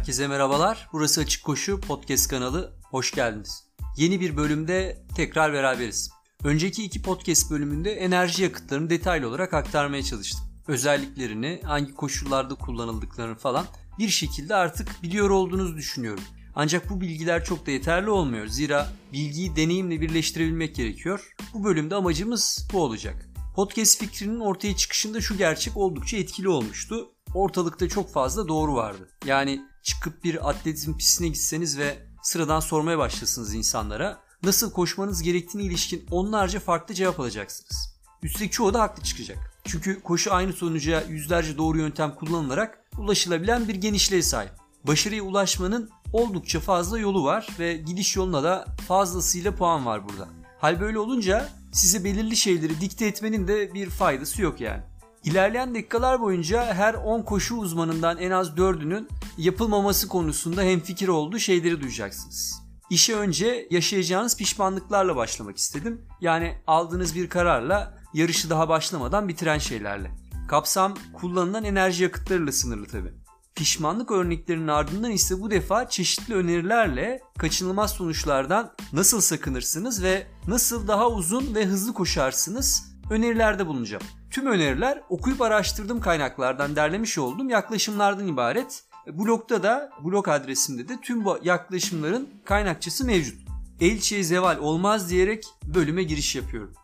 Herkese merhabalar. Burası Açık Koşu Podcast kanalı. Hoş geldiniz. Yeni bir bölümde tekrar beraberiz. Önceki iki podcast bölümünde enerji yakıtlarını detaylı olarak aktarmaya çalıştım. Özelliklerini, hangi koşullarda kullanıldıklarını falan bir şekilde artık biliyor olduğunuzu düşünüyorum. Ancak bu bilgiler çok da yeterli olmuyor. Zira bilgiyi deneyimle birleştirebilmek gerekiyor. Bu bölümde amacımız bu olacak. Podcast fikrinin ortaya çıkışında şu gerçek oldukça etkili olmuştu. Ortalıkta çok fazla doğru vardı. Yani çıkıp bir atletizm pistine gitseniz ve sıradan sormaya başlasınız insanlara nasıl koşmanız gerektiğine ilişkin onlarca farklı cevap alacaksınız. Üstelik çoğu da haklı çıkacak. Çünkü koşu aynı sonuca yüzlerce doğru yöntem kullanılarak ulaşılabilen bir genişliğe sahip. Başarıya ulaşmanın oldukça fazla yolu var ve gidiş yoluna da fazlasıyla puan var burada. Hal böyle olunca size belirli şeyleri dikte etmenin de bir faydası yok yani. İlerleyen dakikalar boyunca her 10 koşu uzmanından en az 4'ünün yapılmaması konusunda hemfikir olduğu şeyleri duyacaksınız. İşe önce yaşayacağınız pişmanlıklarla başlamak istedim. Yani aldığınız bir kararla yarışı daha başlamadan bitiren şeylerle. Kapsam kullanılan enerji yakıtlarıyla sınırlı tabi. Pişmanlık örneklerinin ardından ise bu defa çeşitli önerilerle kaçınılmaz sonuçlardan nasıl sakınırsınız ve nasıl daha uzun ve hızlı koşarsınız önerilerde bulunacağım. Tüm öneriler okuyup araştırdığım kaynaklardan derlemiş olduğum yaklaşımlardan ibaret. Blogda da, blog adresimde de tüm bu yaklaşımların kaynakçası mevcut. Elçiye zeval olmaz diyerek bölüme giriş yapıyorum.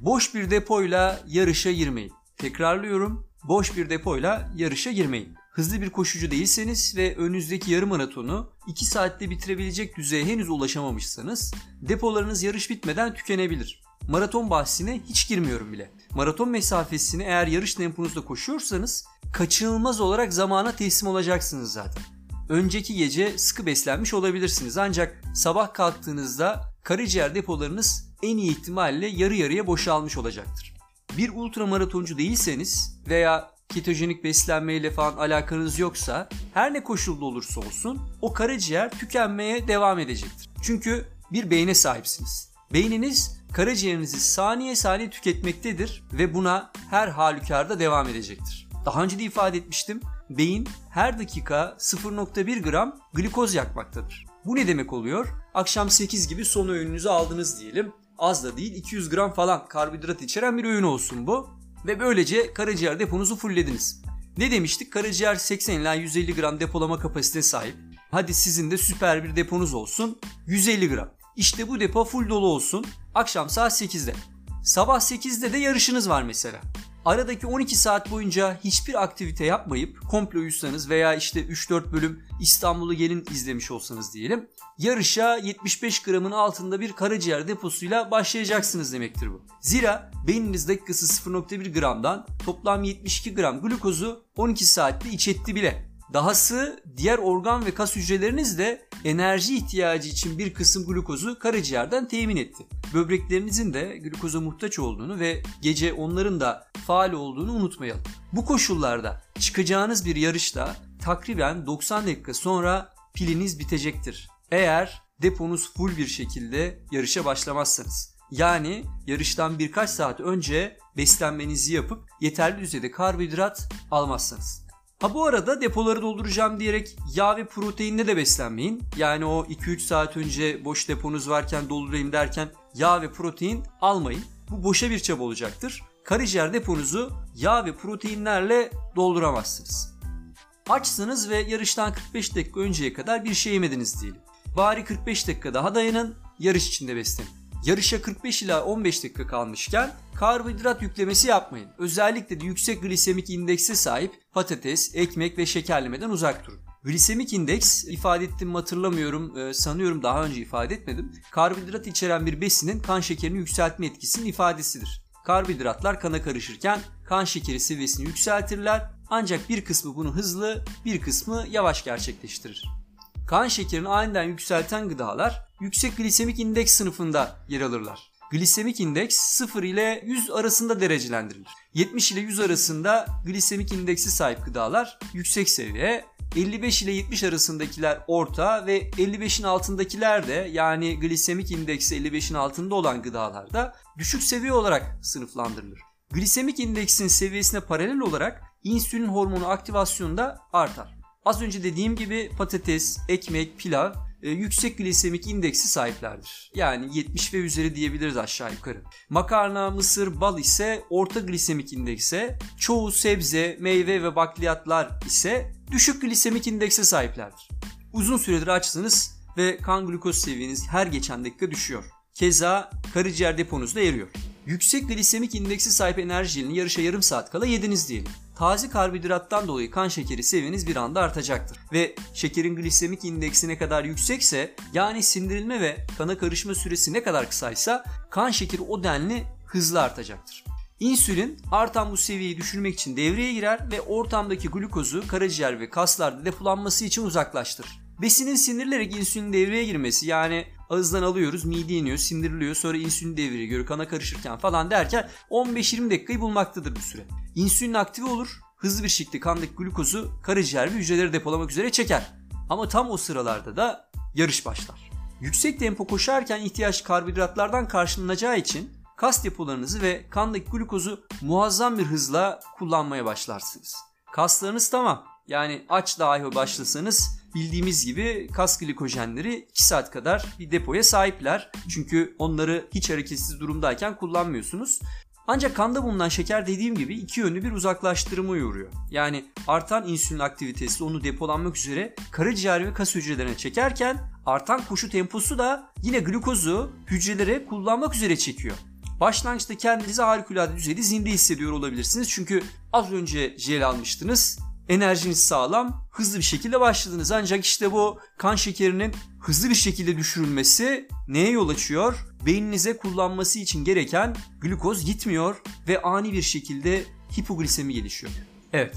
Boş bir depoyla yarışa girmeyin. Tekrarlıyorum, boş bir depoyla yarışa girmeyin. Hızlı bir koşucu değilseniz ve önünüzdeki yarım maratonu 2 saatte bitirebilecek düzeye henüz ulaşamamışsanız depolarınız yarış bitmeden tükenebilir. Maraton bahsine hiç girmiyorum bile. Maraton mesafesini eğer yarış temponuzda koşuyorsanız kaçınılmaz olarak zamana teslim olacaksınız zaten. Önceki gece sıkı beslenmiş olabilirsiniz ancak sabah kalktığınızda karaciğer depolarınız en iyi ihtimalle yarı yarıya boşalmış olacaktır. Bir ultra maratoncu değilseniz veya ketojenik beslenmeyle falan alakanız yoksa her ne koşulda olursa olsun o karaciğer tükenmeye devam edecektir. Çünkü bir beyne sahipsiniz. Beyniniz karaciğerinizi saniye saniye tüketmektedir ve buna her halükarda devam edecektir. Daha önce de ifade etmiştim. Beyin her dakika 0.1 gram glikoz yakmaktadır. Bu ne demek oluyor? Akşam 8 gibi son öğününüzü aldınız diyelim. Az da değil 200 gram falan karbonhidrat içeren bir öğün olsun bu. Ve böylece karaciğer deponuzu fulllediniz. Ne demiştik? Karaciğer 80 ila 150 gram depolama kapasitesine sahip. Hadi sizin de süper bir deponuz olsun. 150 gram. İşte bu depo full dolu olsun. Akşam saat 8'de. Sabah 8'de de yarışınız var mesela. Aradaki 12 saat boyunca hiçbir aktivite yapmayıp komple uyusanız veya işte 3-4 bölüm İstanbul'u gelin izlemiş olsanız diyelim. Yarışa 75 gramın altında bir karaciğer deposuyla başlayacaksınız demektir bu. Zira beyniniz dakikası 0.1 gramdan toplam 72 gram glukozu 12 saatte içetti bile. Dahası diğer organ ve kas hücreleriniz de enerji ihtiyacı için bir kısım glukozu karaciğerden temin etti. Böbreklerinizin de glukoza muhtaç olduğunu ve gece onların da faal olduğunu unutmayalım. Bu koşullarda çıkacağınız bir yarışta takriben 90 dakika sonra piliniz bitecektir. Eğer deponuz full bir şekilde yarışa başlamazsanız. Yani yarıştan birkaç saat önce beslenmenizi yapıp yeterli düzeyde karbonhidrat almazsanız. Ha bu arada depoları dolduracağım diyerek yağ ve proteinle de beslenmeyin. Yani o 2-3 saat önce boş deponuz varken doldurayım derken yağ ve protein almayın. Bu boşa bir çaba olacaktır. Karaciğer deponuzu yağ ve proteinlerle dolduramazsınız. Açsınız ve yarıştan 45 dakika önceye kadar bir şey yemediniz diyelim. Bari 45 dakika daha dayanın, yarış içinde beslenin. Yarışa 45 ila 15 dakika kalmışken karbonhidrat yüklemesi yapmayın. Özellikle de yüksek glisemik indekse sahip patates, ekmek ve şekerlemeden uzak durun. Glisemik indeks ifade ettim hatırlamıyorum e, sanıyorum daha önce ifade etmedim. Karbonhidrat içeren bir besinin kan şekerini yükseltme etkisinin ifadesidir. Karbonhidratlar kana karışırken kan şekeri seviyesini yükseltirler ancak bir kısmı bunu hızlı bir kısmı yavaş gerçekleştirir. Kan şekerini aniden yükselten gıdalar yüksek glisemik indeks sınıfında yer alırlar. Glisemik indeks 0 ile 100 arasında derecelendirilir. 70 ile 100 arasında glisemik indeksi sahip gıdalar yüksek seviye, 55 ile 70 arasındakiler orta ve 55'in altındakiler de yani glisemik indeksi 55'in altında olan gıdalar da düşük seviye olarak sınıflandırılır. Glisemik indeksin seviyesine paralel olarak insülin hormonu aktivasyonu da artar. Az önce dediğim gibi patates, ekmek, pilav e, yüksek glisemik indeksi sahiplerdir. Yani 70 ve üzeri diyebiliriz aşağı yukarı. Makarna, mısır, bal ise orta glisemik indekse, çoğu sebze, meyve ve bakliyatlar ise düşük glisemik indekse sahiplerdir. Uzun süredir açsınız ve kan glukoz seviyeniz her geçen dakika düşüyor. Keza karaciğer deponuz da eriyor. Yüksek glisemik indeksi sahip enerjinin yarışa yarım saat kala yediniz diyelim. Taze karbonhidrattan dolayı kan şekeri seviyeniz bir anda artacaktır. Ve şekerin glisemik indeksi ne kadar yüksekse yani sindirilme ve kana karışma süresi ne kadar kısaysa kan şekeri o denli hızlı artacaktır. İnsülin artan bu seviyeyi düşürmek için devreye girer ve ortamdaki glukozu karaciğer ve kaslarda depolanması için uzaklaştırır. Besinin sindirilerek insülin devreye girmesi yani ağızdan alıyoruz, mide iniyor, sindiriliyor, sonra insülin devreye göre kana karışırken falan derken 15-20 dakikayı bulmaktadır bu süre. İnsülin aktive olur, hızlı bir şekilde kandaki glukozu karaciğer ve hücreleri depolamak üzere çeker. Ama tam o sıralarda da yarış başlar. Yüksek tempo koşarken ihtiyaç karbonhidratlardan karşılanacağı için kas depolarınızı ve kandaki glukozu muazzam bir hızla kullanmaya başlarsınız. Kaslarınız tamam. Yani aç dahi başlasanız bildiğimiz gibi kas glikojenleri 2 saat kadar bir depoya sahipler. Çünkü onları hiç hareketsiz durumdayken kullanmıyorsunuz. Ancak kanda bulunan şeker dediğim gibi iki yönlü bir uzaklaştırma uğruyor. Yani artan insülin aktivitesi onu depolanmak üzere karaciğer ve kas hücrelerine çekerken artan koşu temposu da yine glukozu hücrelere kullanmak üzere çekiyor. Başlangıçta kendinizi harikulade düzeyde zinde hissediyor olabilirsiniz. Çünkü az önce jel almıştınız enerjiniz sağlam, hızlı bir şekilde başladınız. Ancak işte bu kan şekerinin hızlı bir şekilde düşürülmesi neye yol açıyor? Beyninize kullanması için gereken glukoz gitmiyor ve ani bir şekilde hipoglisemi gelişiyor. Evet.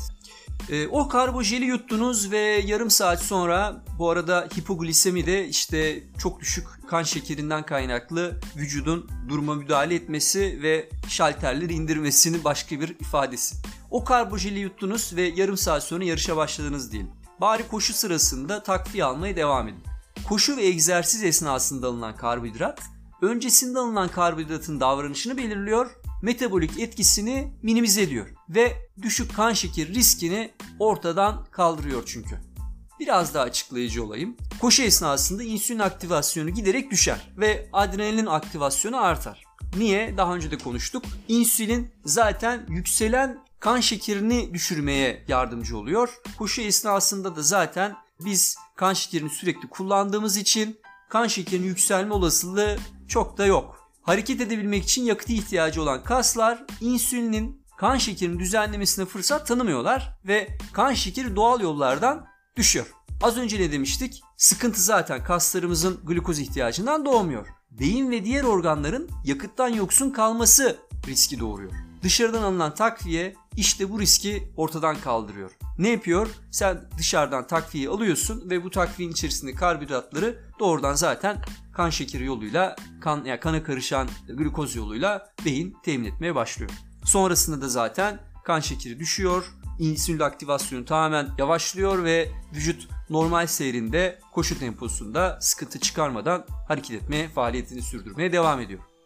E, o karbojeli yuttunuz ve yarım saat sonra bu arada hipoglisemi de işte çok düşük kan şekerinden kaynaklı vücudun duruma müdahale etmesi ve şalterleri indirmesinin başka bir ifadesi. O karbojeli yuttunuz ve yarım saat sonra yarışa başladınız diyelim. Bari koşu sırasında takviye almaya devam edin. Koşu ve egzersiz esnasında alınan karbonhidrat, öncesinde alınan karbonhidratın davranışını belirliyor, metabolik etkisini minimize ediyor ve düşük kan şekeri riskini ortadan kaldırıyor çünkü. Biraz daha açıklayıcı olayım. Koşu esnasında insülin aktivasyonu giderek düşer ve adrenalin aktivasyonu artar. Niye? Daha önce de konuştuk. İnsülin zaten yükselen kan şekerini düşürmeye yardımcı oluyor. Koşu esnasında da zaten biz kan şekerini sürekli kullandığımız için kan şekerinin yükselme olasılığı çok da yok. Hareket edebilmek için yakıta ihtiyacı olan kaslar insülinin kan şekerinin düzenlemesine fırsat tanımıyorlar ve kan şekeri doğal yollardan düşüyor. Az önce ne demiştik? Sıkıntı zaten kaslarımızın glukoz ihtiyacından doğmuyor. Beyin ve diğer organların yakıttan yoksun kalması riski doğuruyor. Dışarıdan alınan takviye işte bu riski ortadan kaldırıyor. Ne yapıyor? Sen dışarıdan takviye alıyorsun ve bu takviyenin içerisinde karbonhidratları doğrudan zaten kan şekeri yoluyla, kan yani kana karışan glukoz yoluyla beyin temin etmeye başlıyor. Sonrasında da zaten kan şekeri düşüyor, insülin aktivasyonu tamamen yavaşlıyor ve vücut normal seyrinde koşu temposunda sıkıntı çıkarmadan hareket etmeye, faaliyetini sürdürmeye devam ediyor.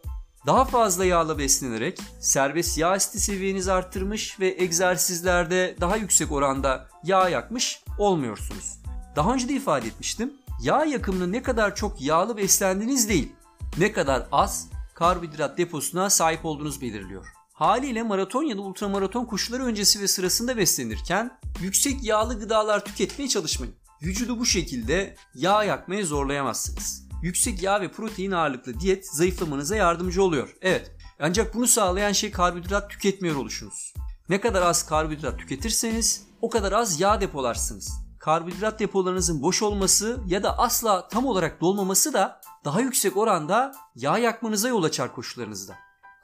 Daha fazla yağla beslenerek serbest yağ asidi seviyenizi arttırmış ve egzersizlerde daha yüksek oranda yağ yakmış olmuyorsunuz. Daha önce de ifade etmiştim. Yağ yakımını ne kadar çok yağlı beslendiğiniz değil, ne kadar az karbonhidrat deposuna sahip olduğunuz belirliyor. Haliyle maraton ya da ultramaraton koşuları öncesi ve sırasında beslenirken yüksek yağlı gıdalar tüketmeye çalışmayın. Vücudu bu şekilde yağ yakmaya zorlayamazsınız. Yüksek yağ ve protein ağırlıklı diyet zayıflamanıza yardımcı oluyor. Evet. Ancak bunu sağlayan şey karbonhidrat tüketmiyor oluşunuz. Ne kadar az karbonhidrat tüketirseniz o kadar az yağ depolarsınız. Karbonhidrat depolarınızın boş olması ya da asla tam olarak dolmaması da daha yüksek oranda yağ yakmanıza yol açar koşullarınızda.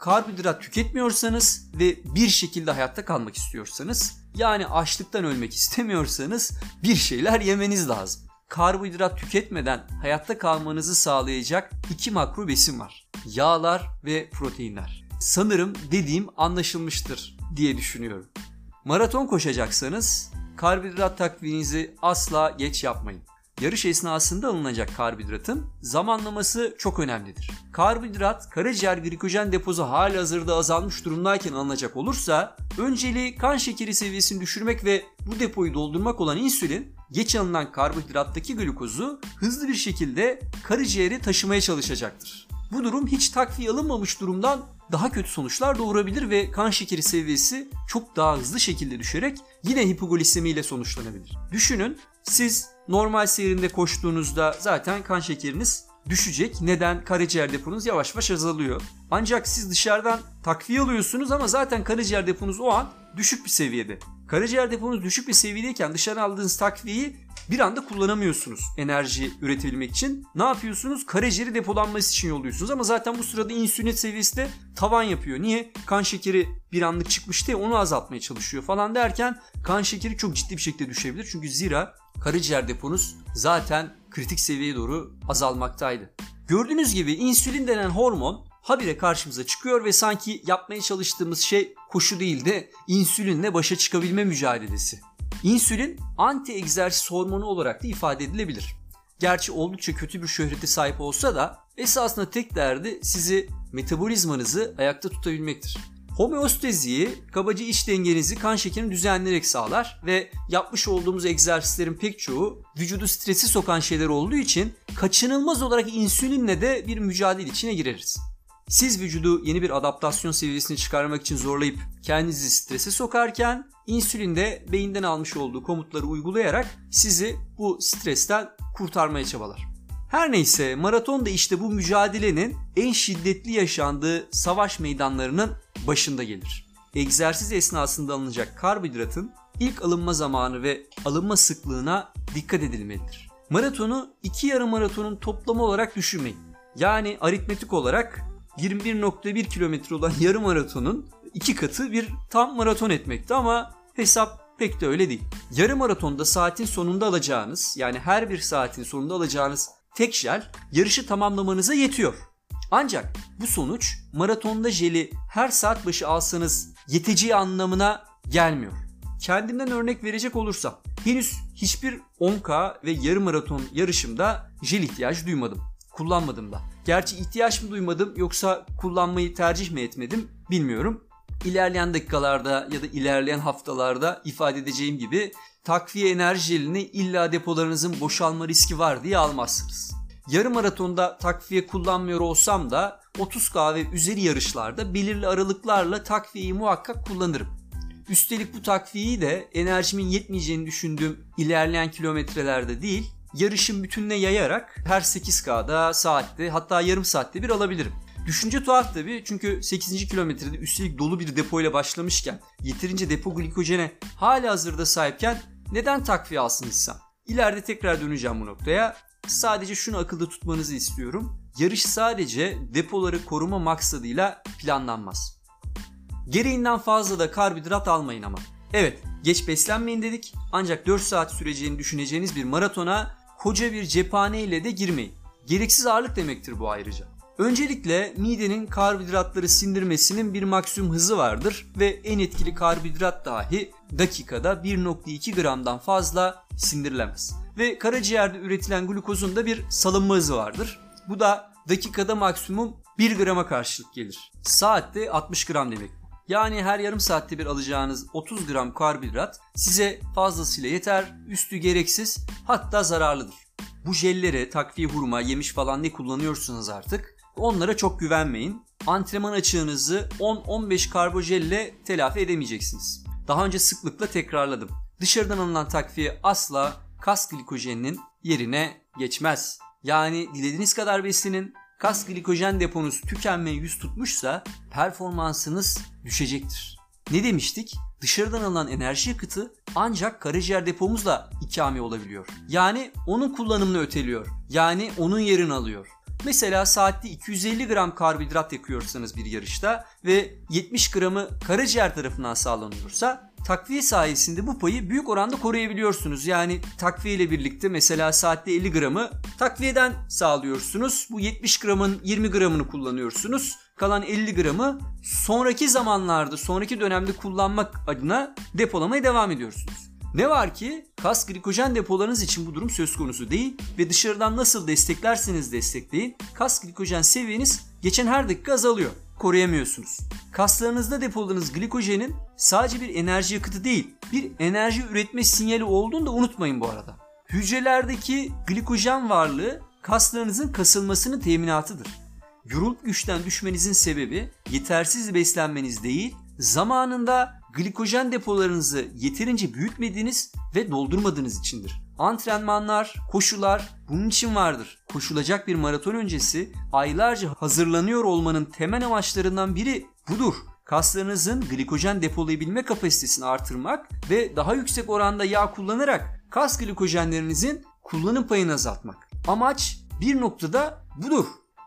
Karbonhidrat tüketmiyorsanız ve bir şekilde hayatta kalmak istiyorsanız yani açlıktan ölmek istemiyorsanız bir şeyler yemeniz lazım karbonhidrat tüketmeden hayatta kalmanızı sağlayacak iki makro besin var. Yağlar ve proteinler. Sanırım dediğim anlaşılmıştır diye düşünüyorum. Maraton koşacaksanız karbonhidrat takviyenizi asla geç yapmayın. Yarış esnasında alınacak karbonhidratın zamanlaması çok önemlidir. Karbonhidrat karaciğer glikojen deposu hali hazırda azalmış durumdayken alınacak olursa önceliği kan şekeri seviyesini düşürmek ve bu depoyu doldurmak olan insülin geç alınan karbonhidrattaki glukozu hızlı bir şekilde karaciğere taşımaya çalışacaktır. Bu durum hiç takviye alınmamış durumdan daha kötü sonuçlar doğurabilir ve kan şekeri seviyesi çok daha hızlı şekilde düşerek yine hipoglisemi ile sonuçlanabilir. Düşünün siz normal seyrinde koştuğunuzda zaten kan şekeriniz düşecek. Neden? Karaciğer deponuz yavaş yavaş azalıyor. Ancak siz dışarıdan takviye alıyorsunuz ama zaten karaciğer deponuz o an düşük bir seviyede. Karaciğer deponuz düşük bir seviyedeyken dışarı aldığınız takviyeyi bir anda kullanamıyorsunuz enerji üretebilmek için. Ne yapıyorsunuz? Karaciğeri depolanması için yolluyorsunuz ama zaten bu sırada insülin seviyesi de tavan yapıyor. Niye? Kan şekeri bir anlık çıkmıştı ya onu azaltmaya çalışıyor falan derken kan şekeri çok ciddi bir şekilde düşebilir. Çünkü zira karaciğer deponuz zaten kritik seviyeye doğru azalmaktaydı. Gördüğünüz gibi insülin denen hormon habire karşımıza çıkıyor ve sanki yapmaya çalıştığımız şey koşu değil de insülinle başa çıkabilme mücadelesi. İnsülin anti egzersiz hormonu olarak da ifade edilebilir. Gerçi oldukça kötü bir şöhrete sahip olsa da esasında tek derdi sizi metabolizmanızı ayakta tutabilmektir. Homeostaziyi, kabaca iç dengenizi kan şekerini düzenleyerek sağlar ve yapmış olduğumuz egzersizlerin pek çoğu vücudu stresi sokan şeyler olduğu için kaçınılmaz olarak insülinle de bir mücadele içine gireriz. Siz vücudu yeni bir adaptasyon seviyesine çıkarmak için zorlayıp kendinizi strese sokarken insülin de beyinden almış olduğu komutları uygulayarak sizi bu stresten kurtarmaya çabalar. Her neyse maraton da işte bu mücadelenin en şiddetli yaşandığı savaş meydanlarının başında gelir. Egzersiz esnasında alınacak karbonhidratın ilk alınma zamanı ve alınma sıklığına dikkat edilmelidir. Maratonu iki yarım maratonun toplamı olarak düşünmeyin. Yani aritmetik olarak 21.1 kilometre olan yarım maratonun iki katı bir tam maraton etmekte ama hesap pek de öyle değil. Yarım maratonda saatin sonunda alacağınız yani her bir saatin sonunda alacağınız tek jel yarışı tamamlamanıza yetiyor. Ancak bu sonuç maratonda jeli her saat başı alsanız yeteceği anlamına gelmiyor. Kendimden örnek verecek olursam henüz hiçbir 10K ve yarım maraton yarışımda jel ihtiyacı duymadım. Kullanmadım da. Gerçi ihtiyaç mı duymadım yoksa kullanmayı tercih mi etmedim bilmiyorum. İlerleyen dakikalarda ya da ilerleyen haftalarda ifade edeceğim gibi takviye enerji jelini illa depolarınızın boşalma riski var diye almazsınız. Yarım maratonda takviye kullanmıyor olsam da 30K ve üzeri yarışlarda belirli aralıklarla takviyeyi muhakkak kullanırım. Üstelik bu takviyeyi de enerjimin yetmeyeceğini düşündüğüm ilerleyen kilometrelerde değil, yarışın bütününe yayarak her 8K'da, saatte hatta yarım saatte bir alabilirim. Düşünce tuhaf tabi çünkü 8. kilometrede üstelik dolu bir depoyla başlamışken yeterince depo glikojene hala hazırda sahipken neden takviye alsın insan? İleride tekrar döneceğim bu noktaya. Sadece şunu akılda tutmanızı istiyorum. Yarış sadece depoları koruma maksadıyla planlanmaz. Gereğinden fazla da karbonhidrat almayın ama. Evet, geç beslenmeyin dedik ancak 4 saat süreceğini düşüneceğiniz bir maratona koca bir cephane ile de girmeyin. Gereksiz ağırlık demektir bu ayrıca. Öncelikle midenin karbonhidratları sindirmesinin bir maksimum hızı vardır ve en etkili karbonhidrat dahi dakikada 1.2 gramdan fazla sindirilemez. Ve karaciğerde üretilen glukozun da bir salınma hızı vardır. Bu da dakikada maksimum 1 grama karşılık gelir. Saatte 60 gram demek. Yani her yarım saatte bir alacağınız 30 gram karbonhidrat size fazlasıyla yeter, üstü gereksiz hatta zararlıdır. Bu jelleri, takviye hurma, yemiş falan ne kullanıyorsunuz artık onlara çok güvenmeyin. Antrenman açığınızı 10-15 karbojelle telafi edemeyeceksiniz. Daha önce sıklıkla tekrarladım. Dışarıdan alınan takviye asla kas glikojeninin yerine geçmez. Yani dilediğiniz kadar beslenin, kas glikojen deponuz tükenmeye yüz tutmuşsa performansınız düşecektir. Ne demiştik? Dışarıdan alınan enerji yakıtı ancak karaciğer depomuzla ikame olabiliyor. Yani onun kullanımını öteliyor. Yani onun yerini alıyor. Mesela saatte 250 gram karbonhidrat yakıyorsanız bir yarışta ve 70 gramı karaciğer tarafından sağlanıyorsa takviye sayesinde bu payı büyük oranda koruyabiliyorsunuz. Yani takviye ile birlikte mesela saatte 50 gramı takviyeden sağlıyorsunuz. Bu 70 gramın 20 gramını kullanıyorsunuz. Kalan 50 gramı sonraki zamanlarda, sonraki dönemde kullanmak adına depolamaya devam ediyorsunuz. Ne var ki kas glikojen depolarınız için bu durum söz konusu değil ve dışarıdan nasıl desteklerseniz destekleyin kas glikojen seviyeniz geçen her dakika azalıyor. Koruyamıyorsunuz. Kaslarınızda depoladığınız glikojenin sadece bir enerji yakıtı değil, bir enerji üretme sinyali olduğunu da unutmayın bu arada. Hücrelerdeki glikojen varlığı kaslarınızın kasılmasının teminatıdır. Yorulup güçten düşmenizin sebebi yetersiz beslenmeniz değil, zamanında glikojen depolarınızı yeterince büyütmediğiniz ve doldurmadığınız içindir. Antrenmanlar, koşular bunun için vardır. Koşulacak bir maraton öncesi aylarca hazırlanıyor olmanın temel amaçlarından biri budur. Kaslarınızın glikojen depolayabilme kapasitesini artırmak ve daha yüksek oranda yağ kullanarak kas glikojenlerinizin kullanım payını azaltmak. Amaç bir noktada budur.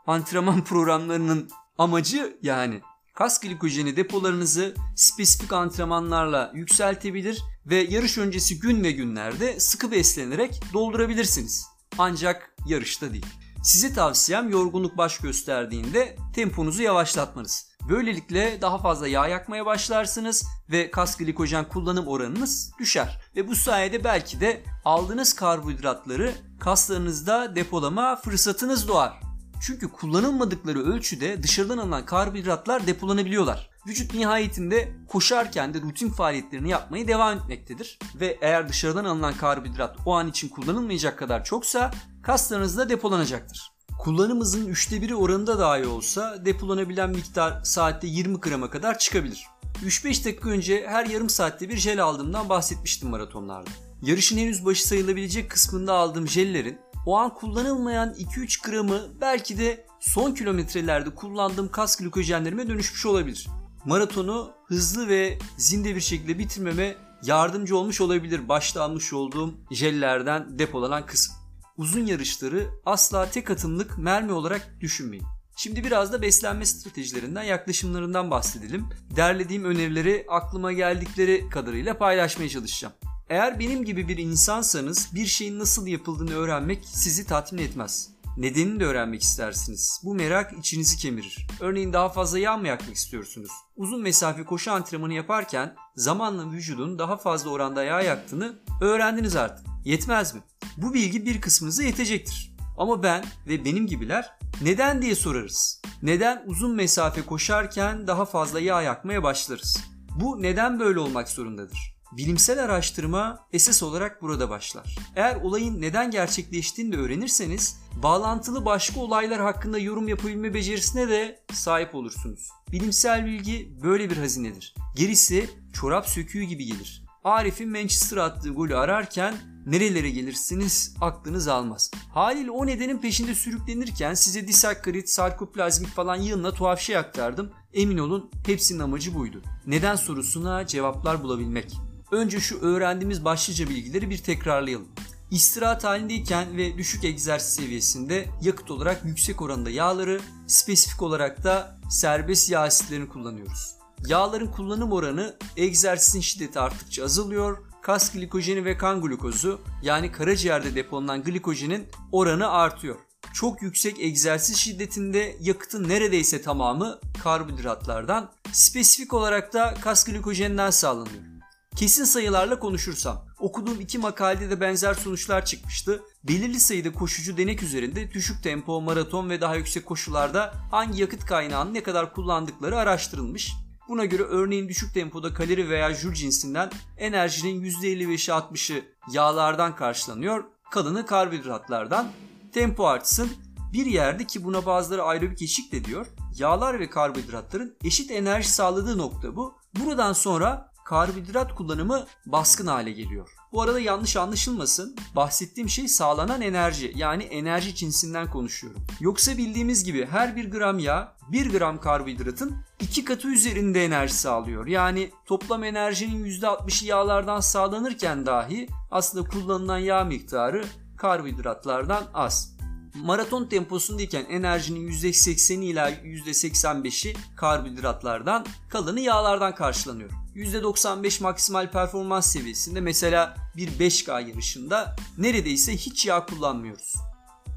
Antrenman programlarının amacı yani kas glikojeni depolarınızı spesifik antrenmanlarla yükseltebilir ve yarış öncesi gün ve günlerde sıkı beslenerek doldurabilirsiniz. Ancak yarışta değil. Size tavsiyem yorgunluk baş gösterdiğinde temponuzu yavaşlatmanız. Böylelikle daha fazla yağ yakmaya başlarsınız ve kas glikojen kullanım oranınız düşer. Ve bu sayede belki de aldığınız karbonhidratları kaslarınızda depolama fırsatınız doğar. Çünkü kullanılmadıkları ölçüde dışarıdan alınan karbonhidratlar depolanabiliyorlar. Vücut nihayetinde koşarken de rutin faaliyetlerini yapmaya devam etmektedir. Ve eğer dışarıdan alınan karbonhidrat o an için kullanılmayacak kadar çoksa kaslarınızda depolanacaktır. Kullanımızın üçte biri oranında dahi olsa depolanabilen miktar saatte 20 grama kadar çıkabilir. 3-5 dakika önce her yarım saatte bir jel aldığımdan bahsetmiştim maratonlarda. Yarışın henüz başı sayılabilecek kısmında aldığım jellerin o an kullanılmayan 2-3 gramı belki de son kilometrelerde kullandığım kas glikojenlerime dönüşmüş olabilir. Maratonu hızlı ve zinde bir şekilde bitirmeme yardımcı olmuş olabilir başta almış olduğum jellerden depolanan kısım. Uzun yarışları asla tek atımlık mermi olarak düşünmeyin. Şimdi biraz da beslenme stratejilerinden, yaklaşımlarından bahsedelim. Derlediğim önerileri aklıma geldikleri kadarıyla paylaşmaya çalışacağım. Eğer benim gibi bir insansanız bir şeyin nasıl yapıldığını öğrenmek sizi tatmin etmez. Nedenini de öğrenmek istersiniz. Bu merak içinizi kemirir. Örneğin daha fazla yağ mı yakmak istiyorsunuz? Uzun mesafe koşu antrenmanı yaparken zamanla vücudun daha fazla oranda yağ yaktığını öğrendiniz artık. Yetmez mi? Bu bilgi bir kısmınıza yetecektir. Ama ben ve benim gibiler neden diye sorarız. Neden uzun mesafe koşarken daha fazla yağ yakmaya başlarız? Bu neden böyle olmak zorundadır? Bilimsel araştırma esas olarak burada başlar. Eğer olayın neden gerçekleştiğini de öğrenirseniz bağlantılı başka olaylar hakkında yorum yapabilme becerisine de sahip olursunuz. Bilimsel bilgi böyle bir hazinedir. Gerisi çorap söküğü gibi gelir. Arif'in Manchester attığı golü ararken nerelere gelirsiniz aklınız almaz. Haliyle o nedenin peşinde sürüklenirken size disakkarit, sarkoplazmik falan yığınla tuhaf şey aktardım. Emin olun hepsinin amacı buydu. Neden sorusuna cevaplar bulabilmek. Önce şu öğrendiğimiz başlıca bilgileri bir tekrarlayalım. İstirahat halindeyken ve düşük egzersiz seviyesinde yakıt olarak yüksek oranda yağları, spesifik olarak da serbest yağ asitlerini kullanıyoruz. Yağların kullanım oranı egzersizin şiddeti arttıkça azalıyor, kas glikojeni ve kan glukozu yani karaciğerde depolanan glikojenin oranı artıyor. Çok yüksek egzersiz şiddetinde yakıtın neredeyse tamamı karbonhidratlardan, spesifik olarak da kas glikojeninden sağlanıyor. Kesin sayılarla konuşursam, okuduğum iki makalede de benzer sonuçlar çıkmıştı. Belirli sayıda koşucu denek üzerinde düşük tempo, maraton ve daha yüksek koşularda hangi yakıt kaynağını ne kadar kullandıkları araştırılmış. Buna göre örneğin düşük tempoda kalori veya jül cinsinden enerjinin %55'i 60'ı yağlardan karşılanıyor, kalanı karbonhidratlardan. Tempo artsın bir yerde ki buna bazıları aerobik eşik de diyor. Yağlar ve karbonhidratların eşit enerji sağladığı nokta bu. Buradan sonra karbonhidrat kullanımı baskın hale geliyor. Bu arada yanlış anlaşılmasın. Bahsettiğim şey sağlanan enerji yani enerji cinsinden konuşuyorum. Yoksa bildiğimiz gibi her bir gram yağ 1 gram karbonhidratın iki katı üzerinde enerji sağlıyor. Yani toplam enerjinin %60'ı yağlardan sağlanırken dahi aslında kullanılan yağ miktarı karbonhidratlardan az. Maraton temposundayken enerjinin %80'i ila %85'i karbonhidratlardan, kalanı yağlardan karşılanıyor. %95 maksimal performans seviyesinde mesela bir 5K yarışında neredeyse hiç yağ kullanmıyoruz.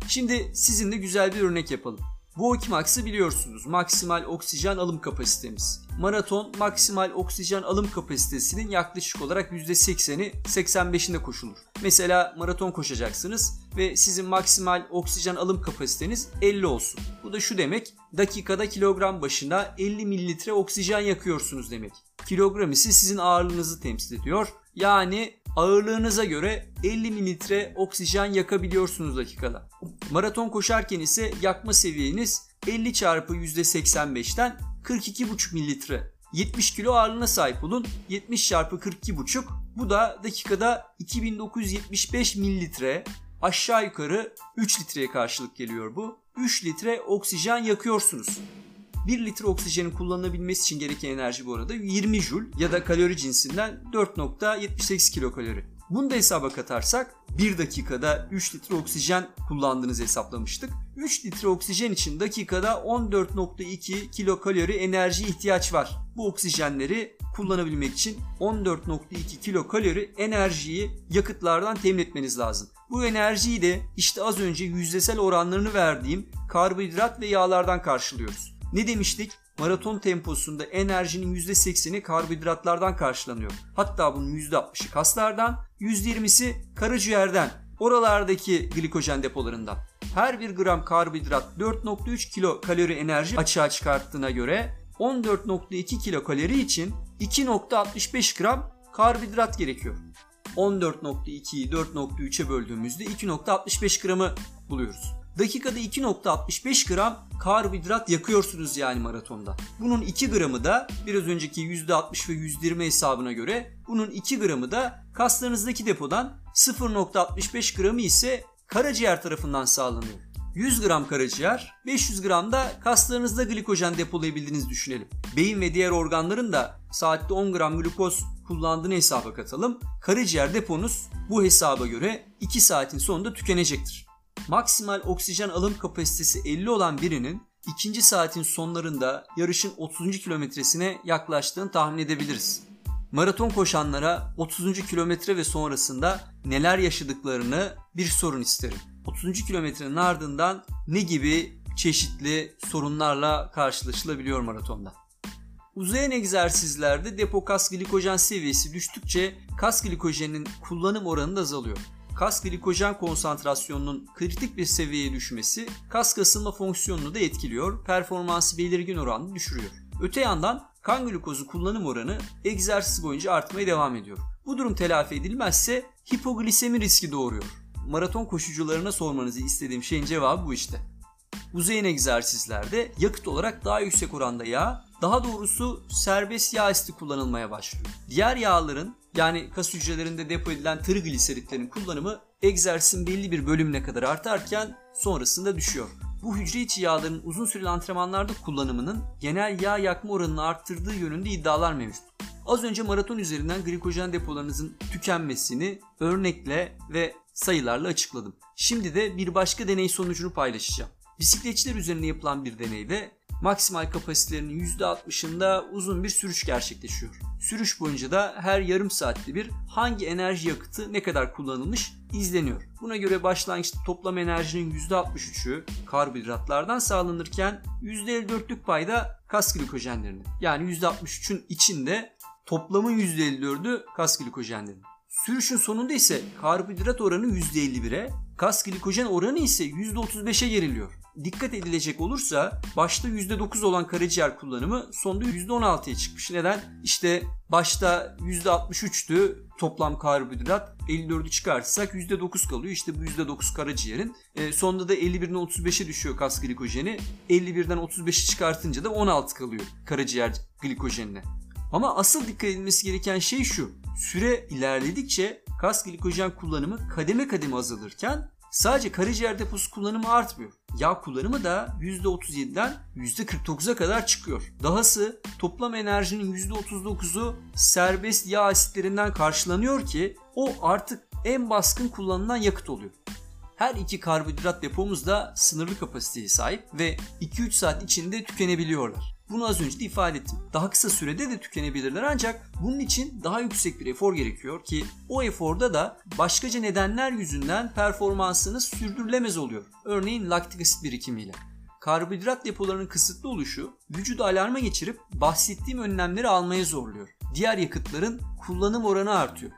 Şimdi sizinle güzel bir örnek yapalım. Bu Okimax'ı biliyorsunuz. Maksimal oksijen alım kapasitemiz. Maraton maksimal oksijen alım kapasitesinin yaklaşık olarak %80'i 85'inde koşulur. Mesela maraton koşacaksınız ve sizin maksimal oksijen alım kapasiteniz 50 olsun. Bu da şu demek dakikada kilogram başına 50 mililitre oksijen yakıyorsunuz demek. Kilogram ise sizin ağırlığınızı temsil ediyor. Yani ağırlığınıza göre 50 mililitre oksijen yakabiliyorsunuz dakikada. Maraton koşarken ise yakma seviyeniz 50 çarpı %85'ten 42,5 mililitre. 70 kilo ağırlığına sahip olun. 70 çarpı 42,5 bu da dakikada 2975 mililitre aşağı yukarı 3 litreye karşılık geliyor bu. 3 litre oksijen yakıyorsunuz. 1 litre oksijenin kullanılabilmesi için gereken enerji bu arada 20 joule ya da kalori cinsinden 4.78 kilokalori. Bunu da hesaba katarsak 1 dakikada 3 litre oksijen kullandığınızı hesaplamıştık. 3 litre oksijen için dakikada 14.2 kilokalori enerji ihtiyaç var. Bu oksijenleri kullanabilmek için 14.2 kilokalori enerjiyi yakıtlardan temin etmeniz lazım. Bu enerjiyi de işte az önce yüzdesel oranlarını verdiğim karbonhidrat ve yağlardan karşılıyoruz. Ne demiştik? Maraton temposunda enerjinin %80'i karbonhidratlardan karşılanıyor. Hatta bunun %60'ı kaslardan, %20'si karaciğerden, oralardaki glikojen depolarından. Her bir gram karbonhidrat 4.3 kilo kalori enerji açığa çıkarttığına göre 14.2 kilo kalori için 2.65 gram karbonhidrat gerekiyor. 14.2'yi 4.3'e böldüğümüzde 2.65 gramı buluyoruz. Dakikada 2.65 gram karbonhidrat yakıyorsunuz yani maratonda. Bunun 2 gramı da biraz önceki %60 ve %20 hesabına göre bunun 2 gramı da kaslarınızdaki depodan 0.65 gramı ise karaciğer tarafından sağlanıyor. 100 gram karaciğer, 500 gram da kaslarınızda glikojen depolayabildiğinizi düşünelim. Beyin ve diğer organların da saatte 10 gram glukoz kullandığını hesaba katalım. Karaciğer deponuz bu hesaba göre 2 saatin sonunda tükenecektir. Maksimal oksijen alım kapasitesi 50 olan birinin ikinci saatin sonlarında yarışın 30. kilometresine yaklaştığını tahmin edebiliriz. Maraton koşanlara 30. kilometre ve sonrasında neler yaşadıklarını bir sorun isterim. 30. kilometrenin ardından ne gibi çeşitli sorunlarla karşılaşılabiliyor maratonda? Uzayan egzersizlerde depo kas glikojen seviyesi düştükçe kas glikojeninin kullanım oranı da azalıyor. Kas glikojen konsantrasyonunun kritik bir seviyeye düşmesi kas kasılma fonksiyonunu da etkiliyor, performansı belirgin oranda düşürüyor. Öte yandan kan glukozu kullanım oranı egzersiz boyunca artmaya devam ediyor. Bu durum telafi edilmezse hipoglisemi riski doğuruyor. Maraton koşucularına sormanızı istediğim şeyin cevabı bu işte. Uzayan egzersizlerde yakıt olarak daha yüksek oranda yağ, daha doğrusu serbest yağ asidi kullanılmaya başlıyor. Diğer yağların yani kas hücrelerinde depo edilen trigliseritlerin kullanımı egzersizin belli bir bölümüne kadar artarken sonrasında düşüyor. Bu hücre içi yağların uzun süreli antrenmanlarda kullanımının genel yağ yakma oranını arttırdığı yönünde iddialar mevcut. Az önce maraton üzerinden glikojen depolarınızın tükenmesini örnekle ve sayılarla açıkladım. Şimdi de bir başka deney sonucunu paylaşacağım. Bisikletçiler üzerine yapılan bir deneyde maksimal kapasitelerinin %60'ında uzun bir sürüş gerçekleşiyor. Sürüş boyunca da her yarım saatte bir hangi enerji yakıtı ne kadar kullanılmış izleniyor. Buna göre başlangıçta toplam enerjinin %63'ü karbonhidratlardan sağlanırken %54'lük payda kas glikojenlerinin. Yani %63'ün içinde toplamın %54'ü kas glikojenlerinin. Sürüşün sonunda ise karbonhidrat oranı %51'e, kas glikojen oranı ise %35'e geriliyor. Dikkat edilecek olursa başta %9 olan karaciğer kullanımı sonunda %16'ya çıkmış. Neden? İşte başta %63'tü toplam karbonhidrat 54'ü çıkartırsak %9 kalıyor. İşte bu %9 karaciğerin. E, sonunda da 51'den 35'e düşüyor kas glikojeni. 51'den 35'i çıkartınca da 16 kalıyor karaciğer glikojenine. Ama asıl dikkat edilmesi gereken şey şu. Süre ilerledikçe kas glikojen kullanımı kademe kademe azalırken sadece karaciğer deposu kullanımı artmıyor. Yağ kullanımı da %37'den %49'a kadar çıkıyor. Dahası toplam enerjinin %39'u serbest yağ asitlerinden karşılanıyor ki o artık en baskın kullanılan yakıt oluyor. Her iki karbonhidrat depomuz da sınırlı kapasiteye sahip ve 2-3 saat içinde tükenebiliyorlar. Bunu az önce de ifade ettim. Daha kısa sürede de tükenebilirler ancak bunun için daha yüksek bir efor gerekiyor ki o eforda da başkaca nedenler yüzünden performansınız sürdürülemez oluyor. Örneğin laktik asit birikimiyle. karbonhidrat depolarının kısıtlı oluşu vücudu alarma geçirip bahsettiğim önlemleri almaya zorluyor. Diğer yakıtların kullanım oranı artıyor.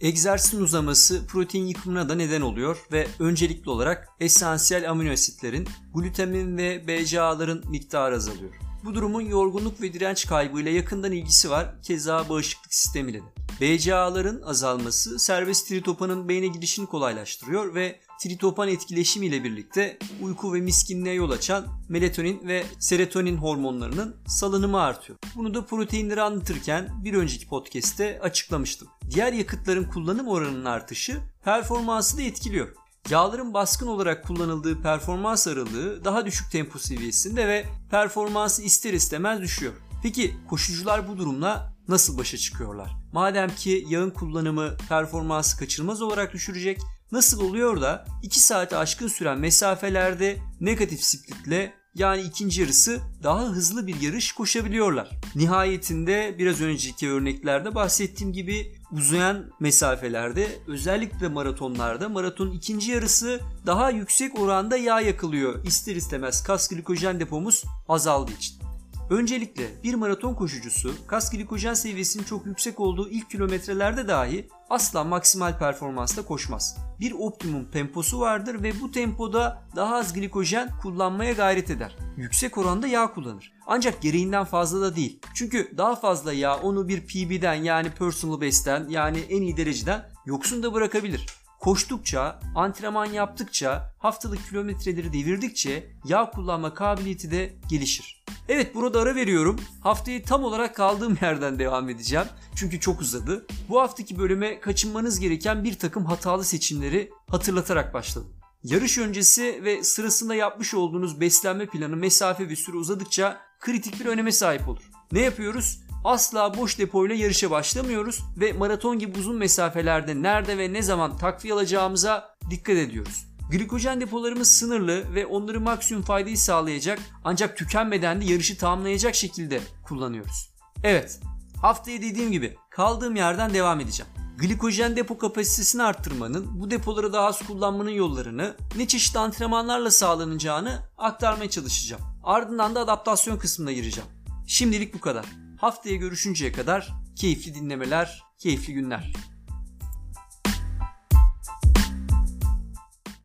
Egzersizin uzaması protein yıkımına da neden oluyor ve öncelikli olarak esansiyel amino asitlerin, glutamin ve BCA'ların miktarı azalıyor. Bu durumun yorgunluk ve direnç kaybıyla yakından ilgisi var, keza bağışıklık sistemiyle de. BCA'ların azalması serbest tritopanın beyne gidişini kolaylaştırıyor ve tritopan etkileşimi ile birlikte uyku ve miskinliğe yol açan melatonin ve serotonin hormonlarının salınımı artıyor. Bunu da proteinleri anlatırken bir önceki podcast'te açıklamıştım. Diğer yakıtların kullanım oranının artışı performansı da etkiliyor. Yağların baskın olarak kullanıldığı performans aralığı daha düşük tempo seviyesinde ve performansı ister istemez düşüyor. Peki koşucular bu durumla nasıl başa çıkıyorlar? Madem ki yağın kullanımı performansı kaçırılmaz olarak düşürecek, nasıl oluyor da 2 saate aşkın süren mesafelerde negatif splitle yani ikinci yarısı daha hızlı bir yarış koşabiliyorlar. Nihayetinde biraz önceki örneklerde bahsettiğim gibi uzayan mesafelerde özellikle maratonlarda maratonun ikinci yarısı daha yüksek oranda yağ yakılıyor. İster istemez kas glikojen depomuz azaldığı için. Öncelikle bir maraton koşucusu kas glikojen seviyesinin çok yüksek olduğu ilk kilometrelerde dahi asla maksimal performansla koşmaz. Bir optimum temposu vardır ve bu tempoda daha az glikojen kullanmaya gayret eder. Yüksek oranda yağ kullanır. Ancak gereğinden fazla da değil. Çünkü daha fazla yağ onu bir PB'den yani personal best'ten yani en iyi dereceden yoksun da bırakabilir. Koştukça, antrenman yaptıkça, haftalık kilometreleri devirdikçe yağ kullanma kabiliyeti de gelişir. Evet burada ara veriyorum. Haftayı tam olarak kaldığım yerden devam edeceğim. Çünkü çok uzadı. Bu haftaki bölüme kaçınmanız gereken bir takım hatalı seçimleri hatırlatarak başladım. Yarış öncesi ve sırasında yapmış olduğunuz beslenme planı mesafe ve süre uzadıkça kritik bir öneme sahip olur. Ne yapıyoruz? Asla boş depoyla yarışa başlamıyoruz ve maraton gibi uzun mesafelerde nerede ve ne zaman takviye alacağımıza dikkat ediyoruz. Glikojen depolarımız sınırlı ve onları maksimum faydayı sağlayacak ancak tükenmeden de yarışı tamamlayacak şekilde kullanıyoruz. Evet, haftaya dediğim gibi kaldığım yerden devam edeceğim. Glikojen depo kapasitesini arttırmanın, bu depoları daha az kullanmanın yollarını, ne çeşitli antrenmanlarla sağlanacağını aktarmaya çalışacağım. Ardından da adaptasyon kısmına gireceğim. Şimdilik bu kadar. Haftaya görüşünceye kadar keyifli dinlemeler, keyifli günler.